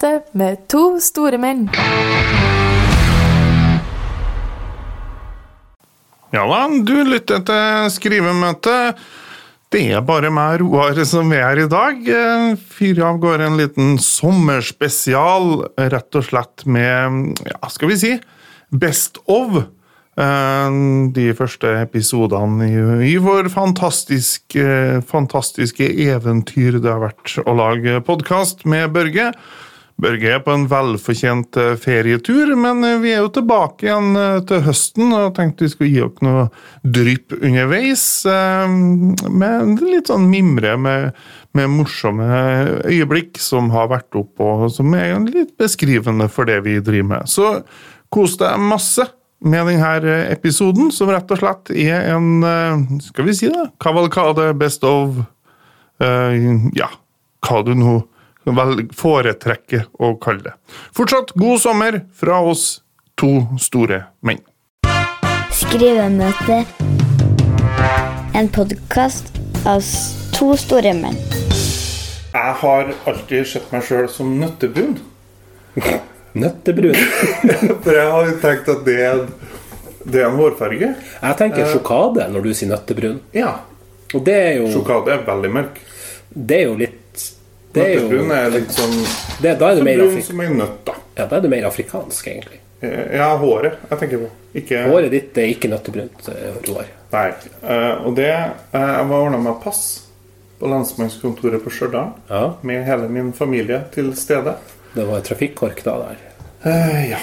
Skrivemøte med to store menn. Ja da, du lytter til skrivemøte. Det er bare meg, Roar, som er her i dag. Eh, Fyrer av gårde en liten sommerspesial, rett og slett med, ja, skal vi si, Best of. Eh, De første episodene i, vår fantastiske, fantastiske eventyr det har vært å lage podkast med Børge. Børge er på en velfortjent eh, ferietur, men eh, vi er jo tilbake igjen eh, til høsten og tenkte vi skulle gi opp noe drypp underveis. Med litt sånn mimre med, med morsomme øyeblikk som har vært opp, og som er litt beskrivende for det vi driver med. Så kos deg masse med denne episoden, som rett og slett er en, skal vi si det, kavalkade best of uh, Ja, hva du nå foretrekker å kalle det. Fortsatt god sommer fra oss to store menn. Skrivemøte. En podkast av to store menn. Jeg har alltid sett meg sjøl som nøttebrun. Nøttebrun. For jeg har tenkt at det er, det er en hårfarge. Jeg tenker sjokade når du sier nøttebrun. Ja. Og det er jo, Sjokade er veldig mørk. det er jo litt det er jo, Nøttebrun er litt sånn det, Da er du mer, brun som ei nøtt, da. ja, da er du mer afrikansk, egentlig. Ja, håret jeg tenker på. Ikke Håret ditt er ikke nøttebrunt, eh, Roar. Nei. Eh, og det eh, Jeg var ordna meg pass på lensmannskontoret på Stjørdal Ja, med hele min familie til stede. det var trafikkork da der. Eh, ja.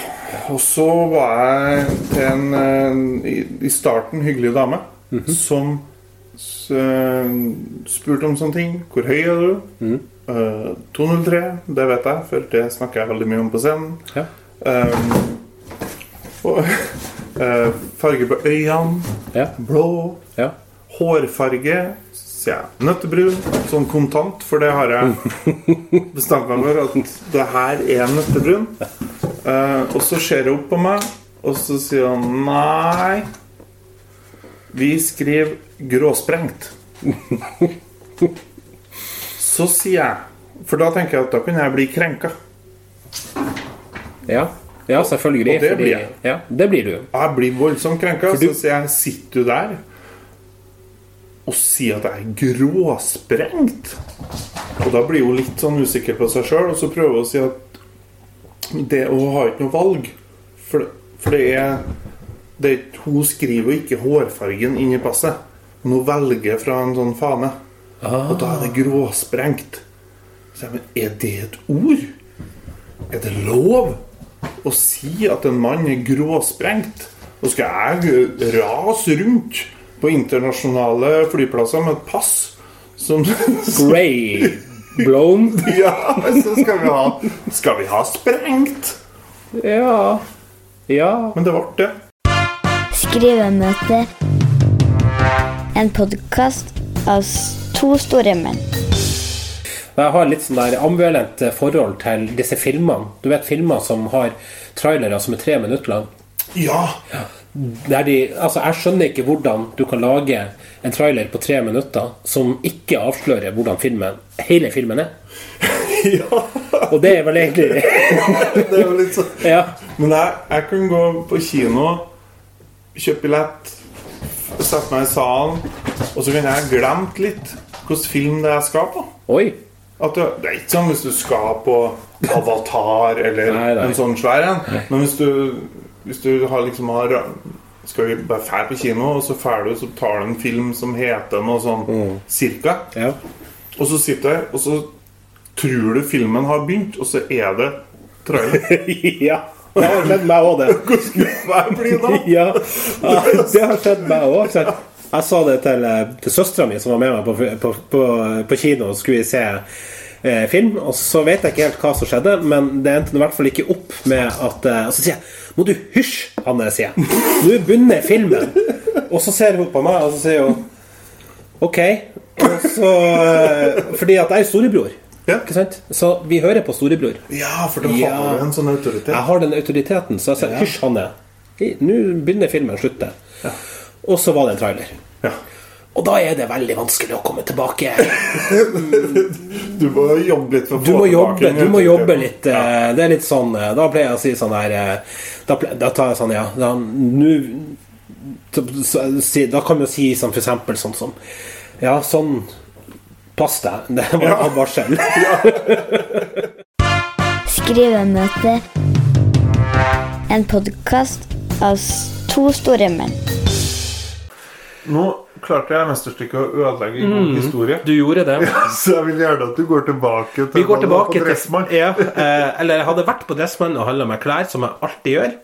Og så var jeg til en eh, i, starten hyggelig dame som s, eh, spurte om sånne ting. Hvor høy er du? Eh, 203, det vet jeg, for det snakker jeg veldig mye om på scenen. Ja. Um, og uh, farge på øynene, Ja. blå. ja. Hårfarge, jeg. Nøttebrun, sånn kontant, for det har jeg bestemt meg for at det her er nøttebrun. Uh, og så ser hun opp på meg, og så sier hun nei. Vi skriver gråsprengt. Så sier jeg For da tenker jeg at da kunne jeg bli krenka. Ja, ja selvfølgelig. Og det fordi- blir jeg. Ja, det blir du. Jeg blir voldsomt krenka. Du- Så sier jeg sitter du der og sier at jeg er gråsprengt? Og da blir hun litt sånn usikker på seg sjøl, og så prøver hun å si at det, hun har ikke noe valg. For, for det er det, Hun skriver jo ikke hårfargen inn i passet. Men hun velger fra en sånn fane. Og da er det gråsprengt. Så jeg, men er det et ord? Er det lov å si at en mann er gråsprengt? Nå skal jeg rase rundt på internasjonale flyplasser med et pass som Grey blown. Ja, så skal vi ha Skal vi ha sprengt? Ja. Ja. Men det ble det. Skrivemøte. En podkast av to store menn. Jeg har litt sånn der ambivalent forhold til disse filmene. Du vet filmer som har trailere som er tre minutter lang. Ja. Der de, altså Jeg skjønner ikke hvordan du kan lage en trailer på tre minutter som ikke avslører hvordan filmen, hele filmen er. ja. Og det er vel egentlig Det er jo litt sånn Ja. Men jeg, jeg kan gå på kino, kjøpe billett, sette meg i salen, og så kan jeg glemme litt hvilken film det jeg skal på. Oi. At det, er ikke sånn hvis du skal på Avatar eller Nei, nei. en sånn svær en. Men hvis du, hvis du har liksom har Skal vi bare fære på kino, og så fær du, så tar du en film som heter noe sånn Mm. cirka. Ja. Og så sitter du og så tror du filmen har begynt, og så er det trailer. ja. Det har skjedd meg òg, det. Hvordan skulle jeg bli da? Ja, ja, det har skjedd meg òg. Jeg sa det til, eh, til søstera mi, som var med meg på, på, på, på kino, og skulle vi se eh, film. Og så vet jeg ikke helt hva som skjedde, men det endte i hvert fall ikke opp med at eh, Og så sier jeg Må du hysj, Anne', sier jeg. Nå begynner filmen. Og så ser hun på meg, og så sier hun OK. Så, eh, fordi at jeg er storebror. Ja. Ikke sant? Så vi hører på storebror. Ja, for da Ja. har du en sånn autoritet. Jeg har den autoriteten, så jeg sier hysj, Hanne. Nå begynner filmen å slutte. Og så var det en trailer. Ja. Og da er det veldig vanskelig å komme tilbake. Du må jobbe litt for å Du få må jobbe, du må jobbe litt. Ja. Det er litt sånn eh, Da pleier jeg å si sånn her eh, Da, da tar jeg sånn, ja Da, nu, da kan vi jo si sånn for eksempel sånn som Ja, sånn Pass deg. Det var en advarsel. Skrivemøte. En podkast av to store menn. Nå klarte jeg mesterstykket å ødelegge en god historie. Du gjorde det. Så jeg vil gjerne at du går tilbake til Vi går tilbake på til Dressmann. ja, eh, Eller jeg hadde vært på Dressmann og handla meg klær, som jeg alltid gjør.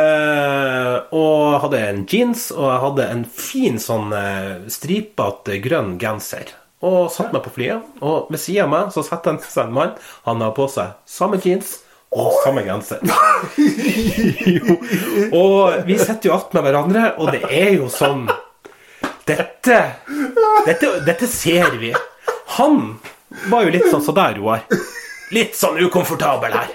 eh, og hadde en jeans, og jeg hadde en fin sånn eh, stripete grønn genser. Og satte meg på flyet, og ved sida av meg så satt han seg en mann. Han hadde på seg samme jeans og samme genser. jo. Og vi sitter jo attmed hverandre, og det er jo sånn dette, dette Dette ser vi. Han var jo litt sånn som deg, Roar. Litt sånn ukomfortabel her.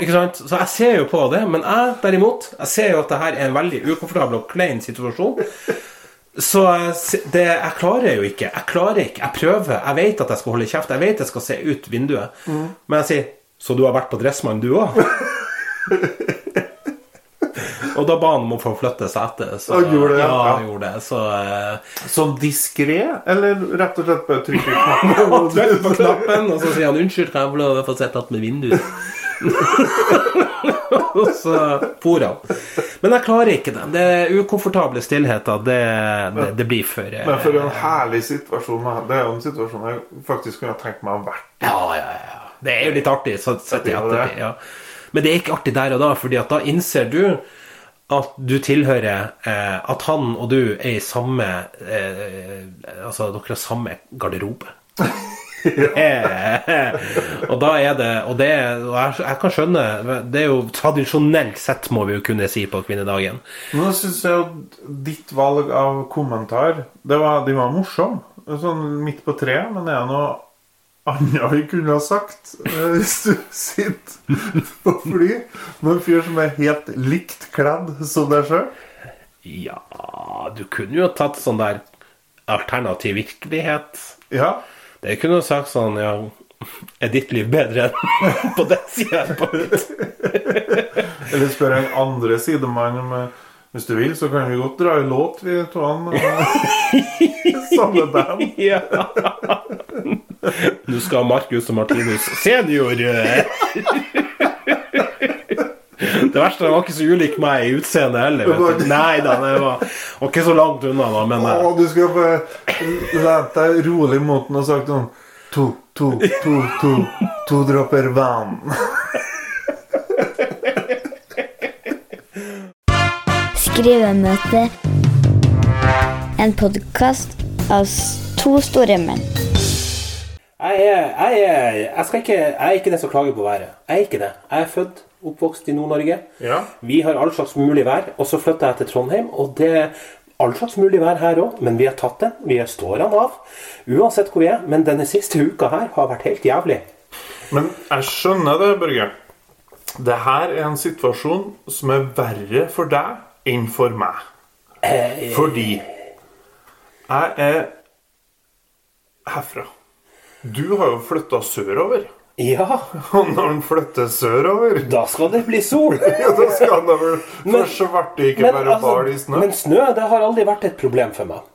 Ikke sant? Så jeg ser jo på det, men jeg derimot Jeg ser jo at det her er en veldig ukomfortabel og klein situasjon. Så det, jeg klarer jo ikke. Jeg klarer ikke. Jeg prøver. Jeg vet at jeg skal holde kjeft. Jeg vet jeg skal se ut vinduet. Men jeg sier Så du har vært på Dressmann, du òg? Og da ba han om å få flytte setet. Så, Han gjorde det, Ja, ja. han gjorde det. Så uh, Sånn diskré, eller rett og slett bare trykke knappen? Trykker på knappen, og så sier han 'unnskyld, kan jeg få lov å få sett attmed vinduet'? og så for han. Men jeg klarer ikke det. Det er ukomfortable stillheter. Det, det, det blir for eh, Men for en herlig situasjon. Det er jo en situasjon jeg faktisk kunne tenkt meg å ha i. Ja, ja, ja. Det er jo litt artig. Så, så, så, ja. Men det er ikke artig der og da, fordi at da innser du at du tilhører eh, At han og du er i samme eh, Altså, dere har samme garderobe. Og da er det Og det og jeg, jeg kan skjønne Det er jo tradisjonelt sett, må vi jo kunne si, på kvinnedagen. Nå syns jeg jo ditt valg av kommentar det var, De var morsomme. Sånn midt på treet. Men er det noe annet vi kunne ha sagt eh, hvis du sitter på fly med en fyr som er helt likt kledd som deg sjøl? Ja, du kunne jo tatt sånn der alternativ virkelighet. Ja. Det kunne du sagt sånn Ja, er ditt liv bedre enn på den sida? Eller spør en andre sidemann om Hvis du vil, så kan vi godt dra i låt, vi to. Samme band. Ja. Nå skal Markus og Martinus senior eh. Det verste er han var ikke så ulik meg i utseendet heller. Vet du. Nei da, det var, var ikke så langt unna, da, men Å, du skal bare lent deg rolig mot den og sagt sånn To, to, to, to, to dråper vann. Skrivemøte. En podkast av to store menn. Jeg, er, jeg, er, jeg, ikke, jeg er ikke den som klager på været. Jeg er ikke det. Jeg er født, oppvokst i Nord-Norge. Ja. Vi har all slags mulig vær. Og så flytta jeg til Trondheim, og det er all slags mulig vær her òg. Men vi har tatt den. Vi står den av. Uansett hvor vi er. Men denne siste uka her har vært helt jævlig. Men jeg skjønner det, Børge. Det her er en situasjon som er verre for deg enn for meg. Fordi jeg er herfra. Du har jo flytta sørover. Ja, Og når han flytter sørover, da skal det bli sol. ja, da skal det vel For svarte ikke Men, være altså, i snø. men snø det har aldri vært et problem for meg.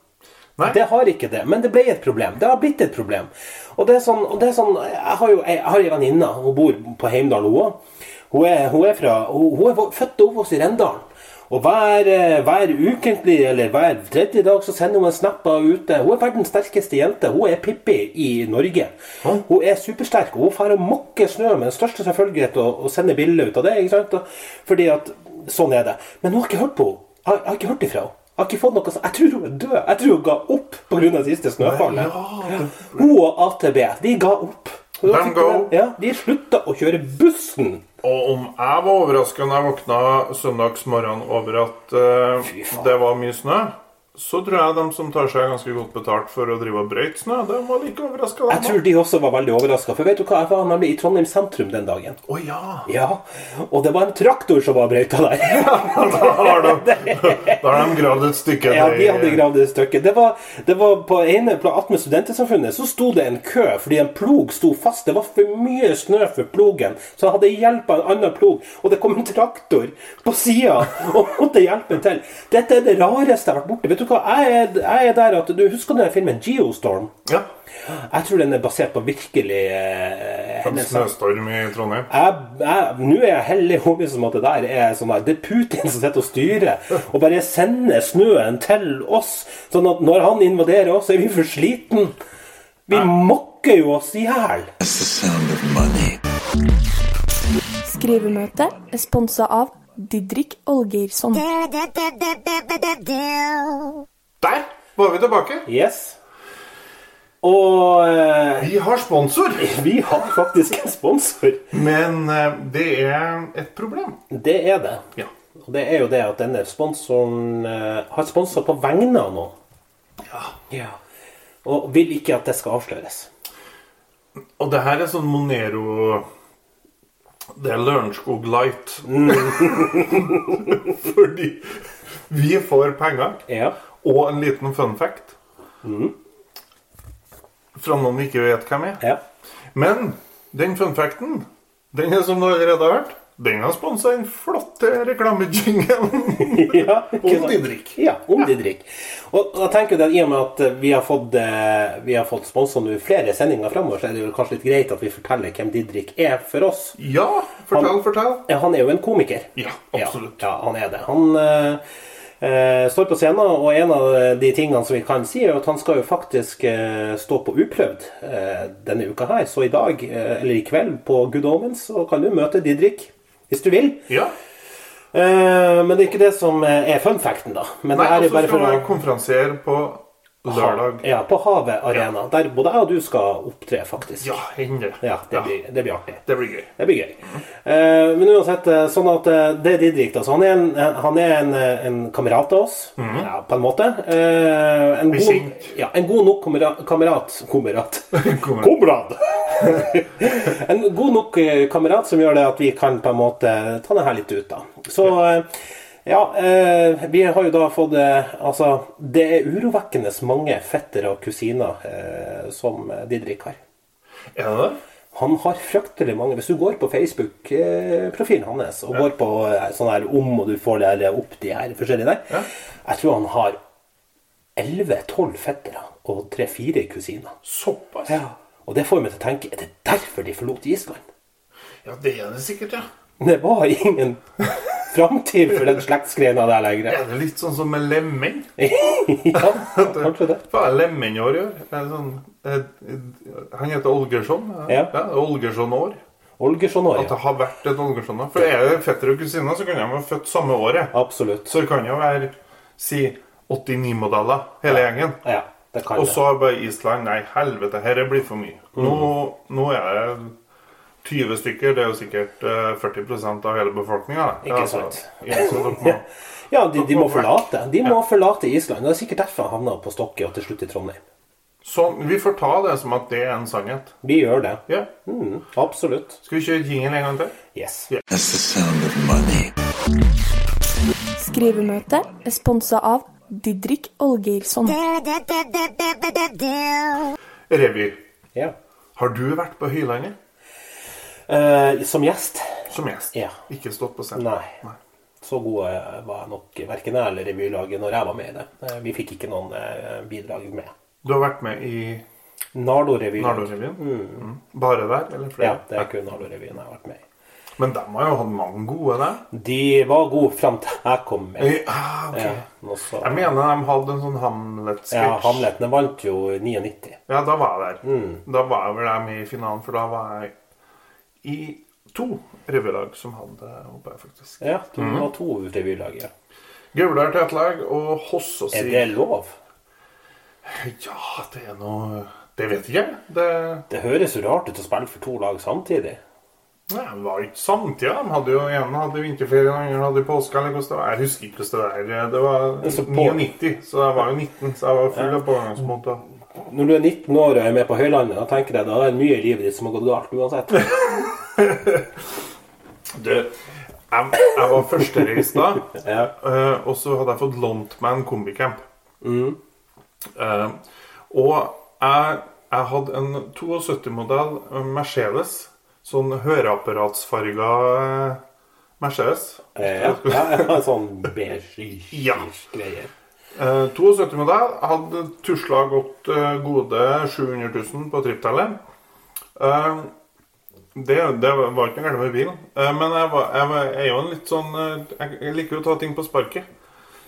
Nei. Det har ikke det, men det ble et problem. Det har blitt et problem. Og det er sånn, det er sånn Jeg har jo jeg har en venninne. Hun bor på Heimdal, hun òg. Hun hun er, fra, hun, hun er født og oppvokst i Rendalen. Og hver, eh, hver ukentlig eller hver tredje dag så sender hun en snap av ute. Hun er verdens sterkeste jente. Hun er Pippi i Norge. Hun er supersterk. og Hun drar og mokker snø med den største selvfølgelighet og, og sender bilder ut av det. ikke sant? Fordi at sånn er det. Men hun har ikke hørt på henne. Jeg, har ikke hørt ifra henne. Jeg har ikke fått noe sånt. Jeg tror hun er død. Jeg tror hun ga opp pga. siste snøfallet. Hun og AtB, de ga opp. De go. De, Ja, De slutta å kjøre bussen. Og om jeg var overraska når jeg våkna søndagsmorgen over at uh, det var mye snø, så tror jeg de som tar seg ganske godt betalt for å drive og brøyte snø, de var like overraska. Jeg tror de også var veldig overraska. For vet du hva, jeg var nemlig i Trondheim sentrum den dagen. Å ja! Ja, Og det var en traktor som var brøyta der. Da har de, da har de gravd et stykke Ja, de hadde gravd et stykke. Det var, det var på ene attmed Studentersamfunnet så sto det en kø fordi en plog sto fast. Det var for mye snø for plogen, så han hadde hjelp av en annen plog. Og det kom en traktor på sida og måtte hjelpe til. Dette er det rareste jeg har vært borti. Vet du hva, jeg er, jeg er der at Du husker den filmen Geostorm? Ja. Jeg tror den er basert på virkelig eh, En snøstorm i Trondheim. Nå er jeg hellig overbevist om at det der er sånn der, Det er Putin som sitter og styrer og bare sender snøen til oss. Sånn at når han invaderer oss, er vi for sliten. Vi mokker jo oss i hjel. That's the sound of money. Skrivemøte er sponsa av Didrik Olgeirsson. Der var vi tilbake. Yes. Og eh, Vi har sponsor, vi har faktisk en sponsor. men eh, det er et problem. Det er det. Ja. Og det er jo det at denne sponsoren eh, har sponsa på vegne av noen. Ja. Og vil ikke at det skal avsløres. Og det her er sånn Monero Det er Lørenskog Light. Fordi vi får penger Ja. og en liten fun fact fra noen vi ikke vet hvem er. ja. Men den fun facten, den er som du allerede har hørt, den har sponsa en flotte reklamejingelen ja, om? Didrik. Ja, om Didrik. Og da tenker jeg at I og med at vi har fått, eh, vi har fått sponsa flere sendinger framover, så er det jo kanskje litt greit at vi forteller hvem Didrik er for oss. Ja, fortell, Han- fortell. Han er jo en komiker. Ja, absolutt. Ja, ja han er det. Han eh, eh, står på scenen, og en av de tingene som vi kan si, er at han skal jo faktisk eh, stå på uprøvd eh, denne uka her. Så i dag, eh, eller i kveld, på Good Omens, så kan du møte Didrik hvis du vil. Ja. Uh, men det er ikke det som eh, er fun facten, da. Men Nei, det er bare for å konferansiere på lørdag. Ja, på Havet Arena. Der både jeg og du skal opptre, faktisk. Ja, hender. Ja, det, Blir, det blir artig. det blir gøy. Det blir gøy. Uh, men uansett, sånn at det er Didrik. da. Så han er en, han er en, en kamerat av oss, ja, på en måte. Uh, en, god, ja, en god nok kamerat Kamerat. Kamerat. En god nok eh, kamerat som gjør det at vi kan på en måte ta det her litt ut, da. Så eh, ja, eh, vi har jo da fått eh, Altså, det er urovekkende mange fettere og kusiner eh, som eh, Didrik har. Ja, det? Han har fryktelig mange. Hvis du går på Facebook-profilen hans og går på eh, sånn her om, og du får det opp de her forskjellige der Ja. Jeg tror han har 11-12 fettere og 3-4 kusiner. Såpass? Og det får meg til å tenke Er det derfor de forlot Island? Ja, det er det sikkert, ja. Det var ingen framtid for den slektsgrena der lenger. Er det litt sånn som med lemen? ja, kanskje det. Hva er lemenår gjør? år det sånn, han heter Olgersson. Ja. Olgersson-år. Olgersson-år, ja. At det har vært et Olgersson-år. For er det fetter og kusiner, så kan de være født samme året. Absolutt. Så det kan jo være, si, 89-modeller, hele gjengen. Ja, Og så er bare Island Nei, helvete, her blir for mye. Nå, nå er det 20 stykker. Det er jo sikkert eh, 40% av hele befolkninga. Ikke sant. Ja, må, Ja, de, de må forlate De må forlate Island. Det er sikkert derfor han havna på Stokke og til slutt i Trondheim. så vi får ta det som at det er en sannhet. Vi gjør det. Ja. Mm, absolutt. Skal vi kjøre jingle en gang til? Yes. That's the sound of money. Skrivemøte er sponsa av Didrik Olgeirsson. Revy. Ja. Har du vært på Høylandet Eh, som gjest? som gjest? Ja. Ikke stått på scenen? Nei. Så gode var nok verken jeg eller revylaget når jeg var med i det. Eh, Vi fikk ikke noen eh, bidrag med. Du har vært med i Nardo-revyen. Nardo-revyen? Mm. Bare der, eller flere? Ja, det er kun Nardo-revyen jeg har vært med i. Men de har jo hatt mange gode der. De var gode fram til jeg kom med. Ja, okay. Ja, så- Jeg mener de hadde en sånn Hamlet-sketsj. ja, Hamletene vant jo i 99. Ja, da var jeg der. Mm. Da var jeg vel dem med i finalen, for da var jeg i to revylag som hadde oppe her, faktisk. Ja, du Mm. var to revylag, ja. Gaular teaterlag og Hossås Er det lov? Ja, det er noe Det vet jeg ikke. Det, Det høres jo rart ut å spille for to lag samtidig. Nei, det var ikke samtida. De hadde jo En hadde vinterferie, den andre hadde påske. eller hvordan det var. Jeg husker ikke hvordan det der. Det var Så på- 99, så jeg var jo 19. Så jeg var full av pågangsmåter. Når du er 19 år og er med på Høylandet, da tenker jeg da er det mye i livet ditt som har gått galt uansett. Du, jeg, jeg var førstereist da, Ja. eh, og så hadde jeg fått lånt meg en kombicamp. Eh, og jeg, jeg hadde en 72-modell Mercedes, sånn høreapparatsfarga eh, Mercedes. Eh, ja. ja, ja, sånn beige Ja. Eh, 72-modell hadde tusla godt eh, gode 700 000 på tripptellet. Eh, det, det var ikke noe galt med bilen. Eh, men jeg, var, jeg, var, jeg er jo en litt sånn Jeg, liker jo å ta ting på sparket.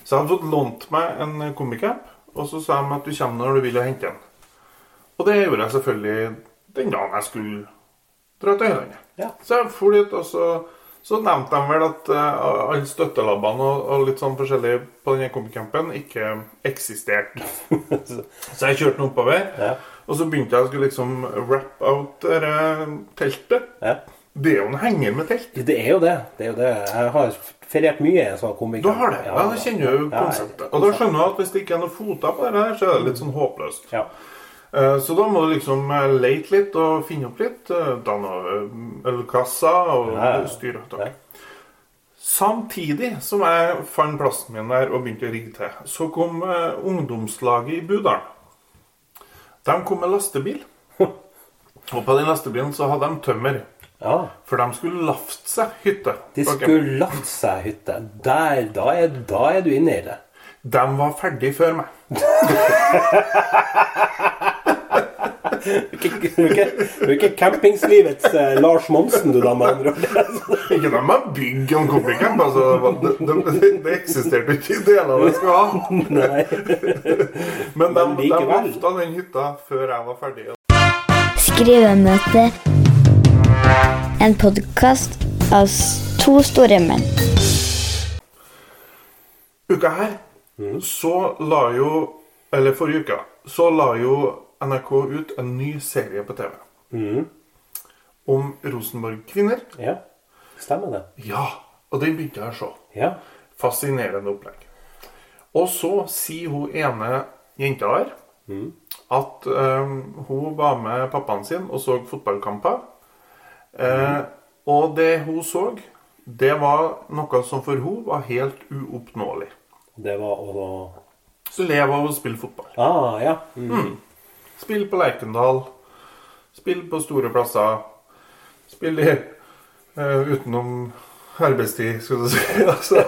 Så jeg hadde fått lånt meg en kombicamp, og så sa de at du kommer når du vil og henter den. Og det gjorde jeg selvfølgelig den dagen jeg skulle dra til Høylandet. Ja. Så jeg for dit, og så, så nevnte de vel at uh, alle støttelabbene og, og litt sånn forskjellig på denne kombicampen ikke eksisterte. så jeg kjørte den oppover, Ja. og så begynte jeg å skulle liksom wrap out dette teltet. Ja. Det er jo en henger med telt. Det er jo det. det, er jo det. Jeg har feriert mye i en sånn komikk. Du har det. Ja, da kjenner du konseptet. Og da skjønner du at hvis det ikke er noen foter på det der, så er det litt sånn håpløst. Ja. Eh, Så da må du liksom leite litt og finne opp litt. eh, Danne eh, ølkasser og Ja, styre. Ja. Samtidig som jeg fant plassen min der og begynte å rigge til, så kom eh, ungdomslaget i Budalen. De kom med lastebil. Og på den lastebilen så hadde de tømmer. ja. For de skulle lafte seg hytte. De skulle lafte seg hytte. Der, da, er, da er du inne i det. De var ferdig før meg. Du er ikke, campingslivets eh, Lars Monsen, du da, med andre ord. Ikke de har bygd en campingcamp, Altså, det, de, de, de eksisterte ikke i deler det skulle ha. Nei. Men de, Men de lafta den hytta før jeg var ferdig. Skrivemøte. En podkast av to store menn. Uka her så la jo Eller forrige uke. Så la jo NRK ut en ny serie på TV. Om Rosenborg-kvinner. Ja, stemmer det. Ja, og den begynte jeg å se. Ja. Fascinerende opplegg. Og så sier hun ene jenta der at eh, hun var med pappaen sin og så fotballkamper. Eh, og det hun så, det var noe som for hun var helt uoppnåelig. Det var å Så leve av å spille fotball. Ah, ja. Mm. Spill på Lerkendal. Spill på store plasser. Spill i, uh, utenom arbeidstid, skal du si. altså,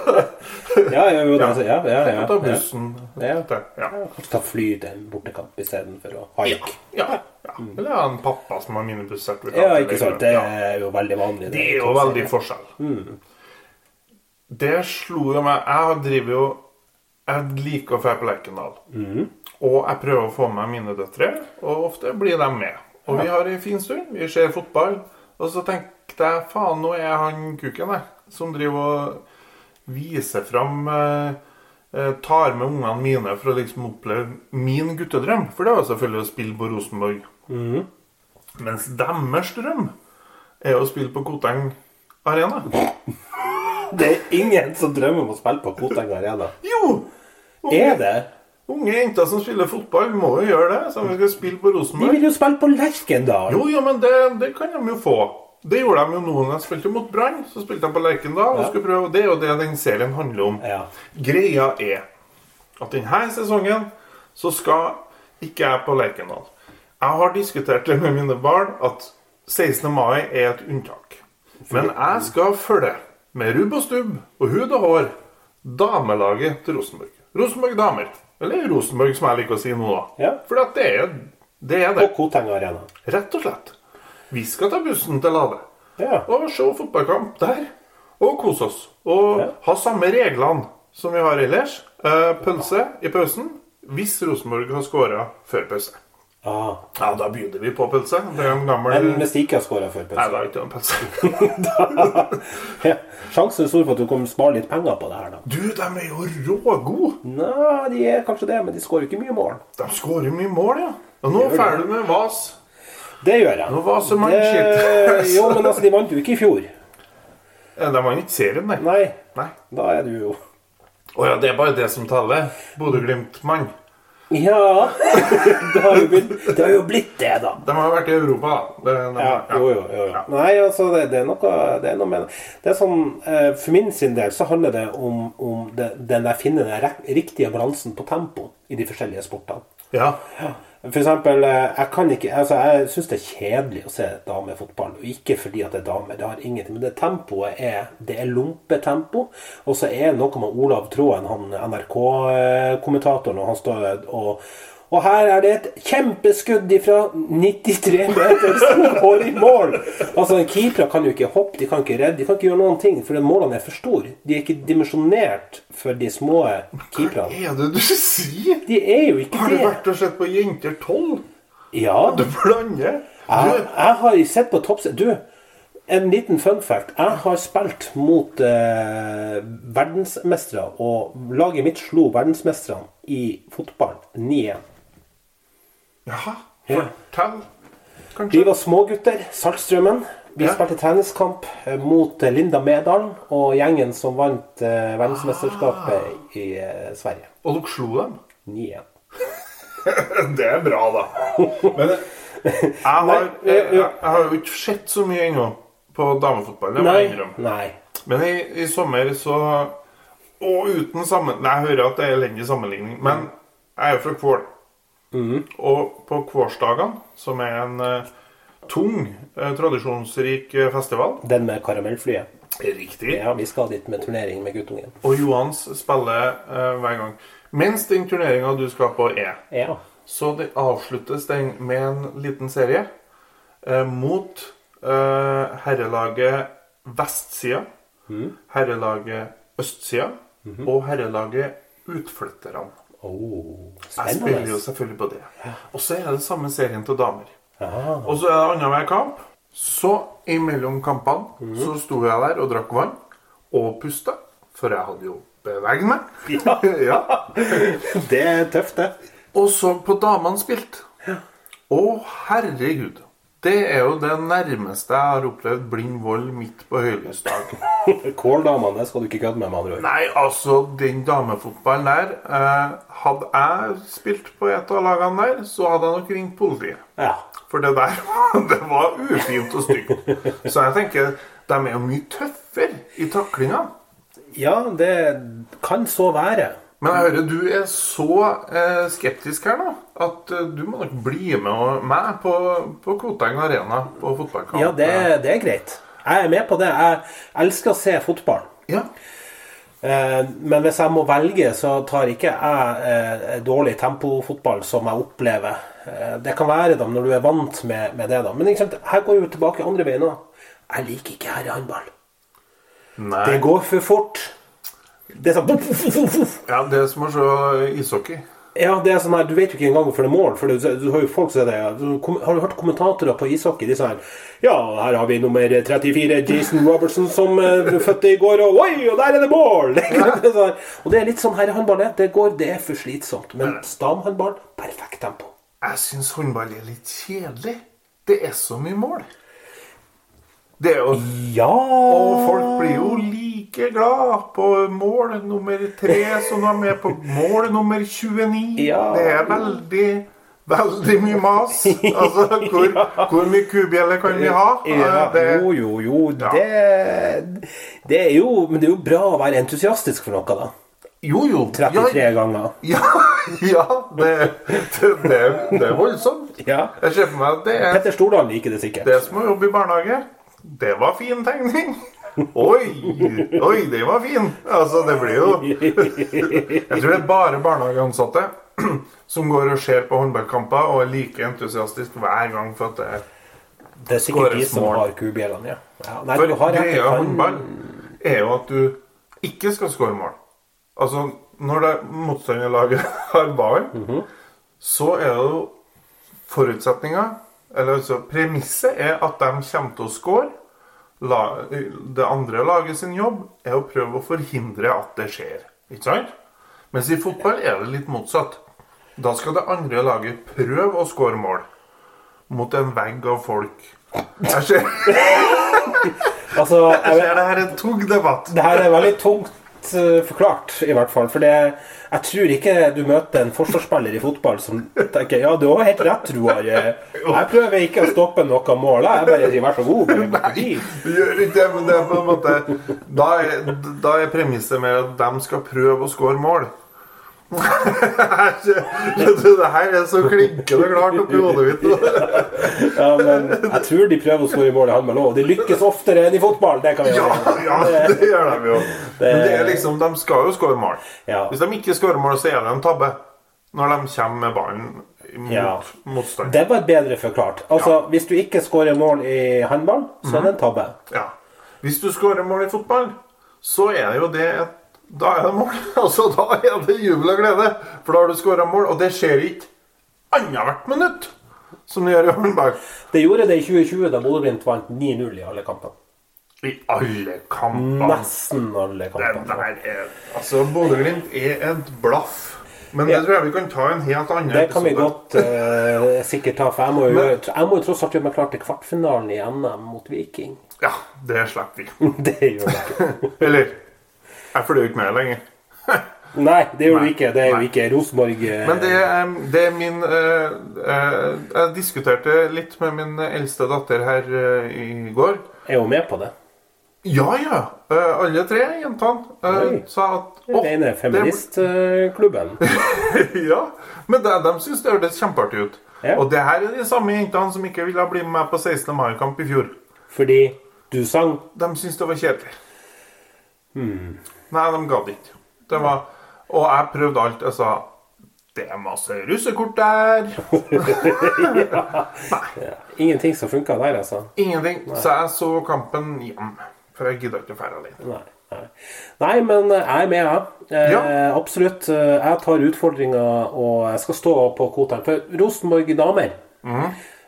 Ja, ja, jo, altså, ja, ja, ja, ta bussen. Ja. ja. Ta fly til en bortekamp istedenfor å haike. Ja, ja. Eller ha en pappa som har minibusssertifikat. Ja, ikke sant. Det er jo veldig vanlig. Det er jo veldig forskjell. Det slo jo meg Jeg driver jo Jeg liker å dra på Lerkendal. Og jeg prøver å få med mine døtre, og ofte blir de med. Og vi har en fin stund. Vi ser fotball. Og så tenkte jeg faen, nå er han kuken der som driver og viser fram eh, eh, Tar med ungene mine for å liksom oppleve min guttedrøm. For det var selvfølgelig å spille på Rosenborg. Mens deres drøm er å spille på Koteng Arena. Det er ingen som drømmer om å spille på Koteng Arena. Jo! Er det? Unge jenter som spiller fotball, må jo gjøre det. Så vi skal spille på De vil jo spille på Lerkendal. Jo, jo, men det, det kan de jo få. Det gjorde de jo nå når de spilte mot Brann. Så spilte de på Lerkendal. og skulle prøve. Det er jo det den serien handler om. Ja. Greia er at denne sesongen så skal ikke jeg på Lerkendal. Jeg har diskutert det med mine barn at 16. mai er et unntak. Men jeg skal følge med rubb og stubb og hud og hår damelaget til Rosenborg. Rosenborg damer. Eller Rosenborg, som jeg liker å si nå, da. Ja. For det er det. Er det. På Koteng Arena. Rett og slett. Vi skal ta bussen til Lade Ja. og se fotballkamp der. Og kose oss. Og Ja. ha samme reglene som vi har ellers. Eh, pølse i pausen hvis Rosenborg har skåra før pause. Ah. Ja, da begynner vi på pølse. Det er en gammel Men har skåra før Nei, pause da er ikke en pølse. ja. Sjansen er stor for at du kommer spare litt penger på det her, da. Du, de er jo rågode! Nei, de er kanskje det, men de skårer ikke mye mål. De skårer mye mål, ja. Og nå er du med vas. Det gjør jeg. Nå var så mange Det-. Jo, men altså, de vant jo ikke i fjor. Ja, De vant ikke serien, nei. Nei, Nei. da er du jo Å ja, det er bare det som teller. Bodø-Glimt-mann. Ja Det har blitt det, har jo blitt det da. De har vært i Europa, da. De, Ja, jo, jo, jo. Ja. Nei, altså, det, det er noe Det er noe med Det er sånn eh, For min sin del så handler det om, om det, den der finne den riktige balansen på tempo i de forskjellige sportene. Ja. For eksempel, eh, jeg kan ikke Altså, jeg syns det er kjedelig å se damefotball. Og ikke fordi at det er damer, det har ingenting Men det tempoet er Det er lompetempo. Og så er det noe med Olav Tråen, han NRK-kommentatoren, og han står og og her er det et kjempeskudd fra 93 meter som går i mål! Altså, Keepere kan jo ikke hoppe, de kan ikke redde, de kan ikke gjøre noen ting, for målene er for store. De er ikke dimensjonert for de små keeperne. Hva er det du sier? De er jo ikke Har du det. vært og sett på Jenter 12? Ja, Du blander. jeg, jeg har sett på topps... Du, en liten fun fact. Jeg har spilt mot eh, verdensmestere, og laget mitt slo verdensmesterne i fotball 9-1. Jaha, Fortell, fortell. Vi Kanskje. var smågutter, Saltstrømmen. Vi Ja. spilte treningskamp eh, mot eh, Linda Medalen og gjengen som vant eh, verdensmesterskapet i eh, Sverige. Og dere slo dem? 9-1. Det er bra, da. Men jeg har, jeg, jeg, har jo ikke sett så mye ennå på damefotball. Det må jeg innrømme. Men i, i sommer så Og uten sammen... Nei, jeg hører at det er elendig sammenligning, men jeg er jo fra Kvål. Og på Kvårsdagene, som er en eh, tung, eh, tradisjonsrik eh, festival Den med karamellflyet. Riktig. Ja, vi skal dit med turnering med guttungen. Og Johans spiller eh, hver gang. Mens den turneringa du skal på, er Ja. Så det avsluttes den med en liten serie eh, mot eh, herrelaget vestsida, herrelaget østsida og herrelaget utflytterne. Oh, Jeg spiller jo selvfølgelig på det. Og så er det samme serien til damer. Ah. Og så er det annenhver kamp. Så imellom kampene så sto jeg der og drakk vann og pusta, for jeg hadde jo beveget meg. ja. Det er tøft, det. Og så på damene spilt. Å, herregud. Det er jo det nærmeste jeg har opplevd blind vold midt på høylysdag. Kål damene skal du ikke kødde med, med andre ord. Nei, altså, den damefotballen der eh, Hadde jeg spilt på et av lagene der, så hadde jeg nok ringt politiet. Ja. For det der det var ufint og stygt. Så jeg tenker de er jo mye tøffere i taklinga. ja, det kan så være. Men jeg hører du er så eh, skeptisk her nå at eh, du må nok bli med meg på, på Koteng Arena på fotballkamp. Ja, det, det er greit. Jeg er med på det. Jeg elsker å se fotball. Ja. Eh, Men hvis jeg må velge, så tar ikke jeg eh, dårlig tempofotball som jeg opplever. Eh, Det kan være da, når du er vant med, med det. da. Men sant, her går jo tilbake andre veien òg. Jeg liker ikke herrehåndball. Det går for fort. Det er sånn. Ja, det er som å se ishockey. Ja, det er sånn her, Du vet jo ikke engang hvorfor det er mål. For det, du har jo folk som er det, du, Har du hørt kommentatorer på ishockey? De sier Ja, her har vi nummer 34, Jason Robertson, som uh, fødte i går, og oi, og der er det mål! Det er sånn og det er litt sånn herrehåndball. det. Det går, det er for slitsomt. Men stamhåndball, perfekt tempo. Jeg syns håndball er litt kjedelig. Det er så mye mål. Det er jo Ja Og folk blir jo like glad på mål nummer tre som de er med på mål nummer 29. Ja. Det er veldig, veldig mye mas. Altså, hvor, hvor mye kubjeller kan vi ha? Ja, Det, jo, jo, jo. Ja. Det, det er jo Men det er jo bra å være entusiastisk for noe, da. jo, jo. 33 Ja, ganger. ja, ja det, det, det, er voldsomt. Ja. Jeg ser for meg at det er Petter Stordalen liker det sikkert. Det som å jobbe i barnehage, det var fin tegning. Oi, oi, det var fin. Altså, det blir jo Jeg tror det er bare barnehageansatte som går og ser på håndballkamper og er like entusiastisk hver gang for at det er Det er sikkert de som mål. har kubjellene, ja. ja. Nei, For greia kan- håndball er jo at du ikke skal skåre mål. Altså, når det motstanderlaget har ballen, så er det jo forutsetninga Eller altså premisset er at de kommer til å score. Det andre laget sin jobb er å prøve å forhindre at det skjer. Ikke sant? Mens i fotball er det litt motsatt. Da skal det andre laget prøve å skåre mål. mot en vegg av folk. Jeg ser, Altså, jeg jeg, ser det her er en tung debatt. det her er veldig tungt eh, forklart, i hvert fall. For det, jeg tror ikke du møter en forsvarsspiller i fotball som tenker Ja, du har helt rett, Roar. Jeg prøver ikke å stoppe noe mål. Jeg bare sier vær så god. Du gjør ikke det, men det er på en måte Da er, da er premisset mer at de skal prøve å score mål. Det her er så klinkende klart oppi hodet mitt. Ja, men jeg tror de prøver å skåre mål i håndball òg. De lykkes oftere enn i fotball. Det kan vi Ja, ja, det gjør de jo. Men det er liksom, de skal jo skåre mål. Ja. Hvis de ikke skårer mål, så er det en tabbe. Når de kommer med ballen mot Ja. motstand. Det var bedre forklart. Altså, Hvis du ikke skårer mål i håndball, så er det en tabbe. Ja. Hvis du skårer mål i fotball, så er det jo det et Da er det mål. Altså, da er det jubel og glede. For da har du skåra mål, og det skjer ikke annethvert minutt. Som det gjør i håndball. Det gjorde det i 2020, da Bodø-Glimt vant 9-0 i alle kampene. I alle kampene. Nesten alle kampene. er Altså, Bodø-Glimt er et blaff. Men det tror jeg vi kan ta en helt annen Det kan vi godt uh, sikkert ta, for jeg må jo, jeg må jo tross alt gjøre meg klar til kvartfinalen i NM mot Viking. Ja, det slipper vi. Det gjør vi ikke. Eller Jeg jo ikke med lenger. Nei, det gjør du ikke. Det er jo ikke Rosenborg eh, Men det, er- det er min eh, eh, Jeg diskuterte litt med min eldste datter her eh, i går. er hun med på det. Ja, ja. Eh, alle tre jentene eh, Oi. sa at Den «Åh, ene feministklubben. ja, men de, de syns det hørtes kjempeartig ut. Ja. Og det her er de samme jentene som ikke ville bli med på 16. mai-kamp i fjor. Fordi du sang De syns det var kjedelig. Nei, de gadd ikke. Det var, og jeg prøvde alt. Jeg sa det er masse russekort der. ingenting som funka der, altså. Ingenting. Så jeg så kampen hjem. For jeg gidda ikke å dra alene. Nei, nei. nei, men jeg er med, jeg. Eh, Ja. Absolutt. Eh, Jeg tar utfordringa, og jeg skal stå på kvotene. For Rosenborg damer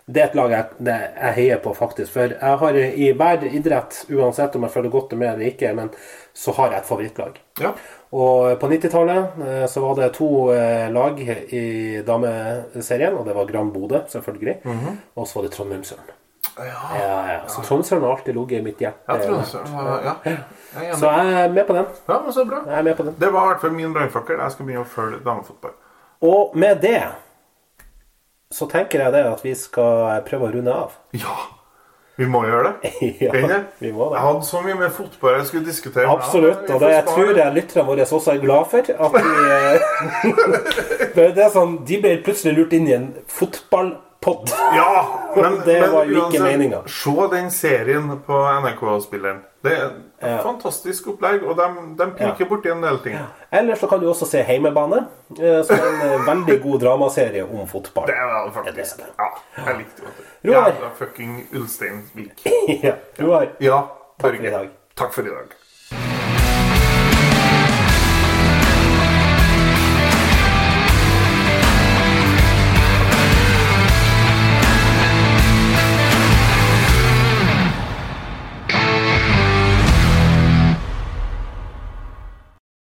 det er et lag jeg, jeg heier på, faktisk. For jeg har i hver idrett, uansett om jeg følger godt med eller ikke, men så har jeg et favorittlag. Ja. Og på 90-tallet eh, så var det to eh, lag i dameserien, og det var Gram Bodø, selvfølgelig. Og så var det Trondheimsøren. Ja, Ja, ja. Så Trondheimsøren har alltid ligget i mitt hjerte. det. så- Ja. Jeg Så jeg er med på den. Ja, men så bra. Jeg er med på den. Det var i hvert fall min brannfakkel. Jeg skal begynne å følge damefotball. Og med det så tenker jeg det at vi skal prøve å runde av. Ja! Vi må gjøre det. ja, vi må det. Jeg hadde så mye med fotball jeg skulle diskutere. Absolutt. Og vi det jeg tror jeg lytterne våre også er glad for. At de, eh, det er sånn, de ble plutselig lurt inn i en fotballpod. Ja, men, Det men var jo ikke meninga. Se den serien på NRK-spilleren. Det er et Ja. fantastisk opplegg, og de, de pirker borti en del ting. Eller så kan du også se Heimebane, eh, som er en eh, veldig god dramaserie om fotball. Det var faktisk. Det faktisk. Ja, jeg likte det. Roar. Ja, fucking Ulsteinvik. ja, Roar, Ja, Takk for i dag. Takk for i dag.